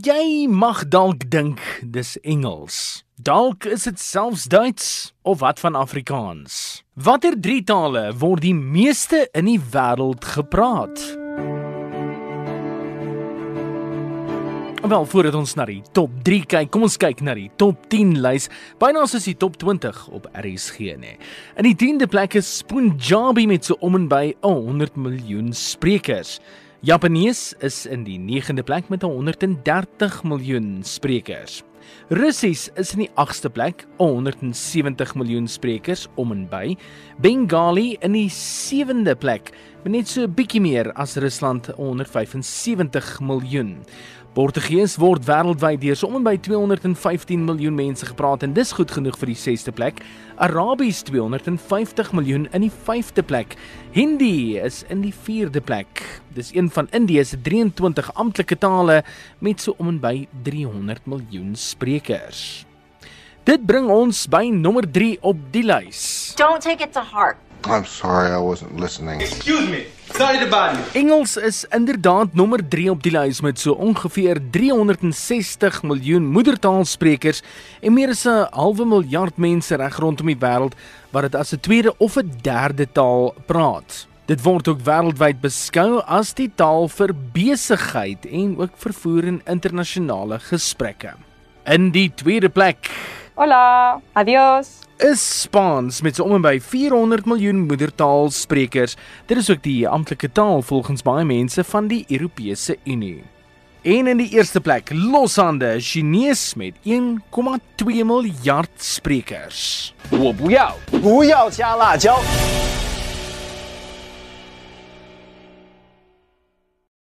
Jy mag dalk dink dis Engels. Dalk is dit selfs Duits of wat van Afrikaans. Watter drie tale word die meeste in die wêreld gepraat? Wel, voordat ons na die top 3 kyk, kom ons kyk na die top 10 lys. Byna soos die top 20 op RSG, nê. In die 10de plek is Punjabi met so om en by 100 miljoen sprekers. Japanees is in die 9de plek met 130 miljoen sprekers. Russies is in die 8ste plek, 170 miljoen sprekers om en by. Bengali in die 7de plek, net so 'n bietjie meer as Rusland, 175 miljoen. Portugees word wêreldwyd deur so om by 215 miljoen mense gepraat en dis goed genoeg vir die 6ste plek. Arabies 250 miljoen in die 5de plek. Hindi is in die 4de plek. Dis een van Indië se 23 amptelike tale met so om by 300 miljoen sprekers. Dit bring ons by nommer 3 op die lys. Don't take it to heart. I'm sorry, I wasn't listening. Excuse me. Sorry to bother you. Engels is inderdaad nommer 3 op die lys met so ongeveer 360 miljoen moedertaalsprekers en meer as 'n halwe miljard mense reg rondom die wêreld wat dit as 'n tweede of 'n derde taal praat. Dit word ook wêreldwyd beskou as die taal vir besigheid en ook vervoer en internasionale gesprekke. In die tweede plek Hola, adiós is Spaans met so om en by 400 miljoen moedertaalsprekers. Dit is ook die amptelike taal volgens baie mense van die Europese Unie. En in die eerste plek, loshande, Chinese met 1,2 miljard sprekers. 我不要，不要加辣椒。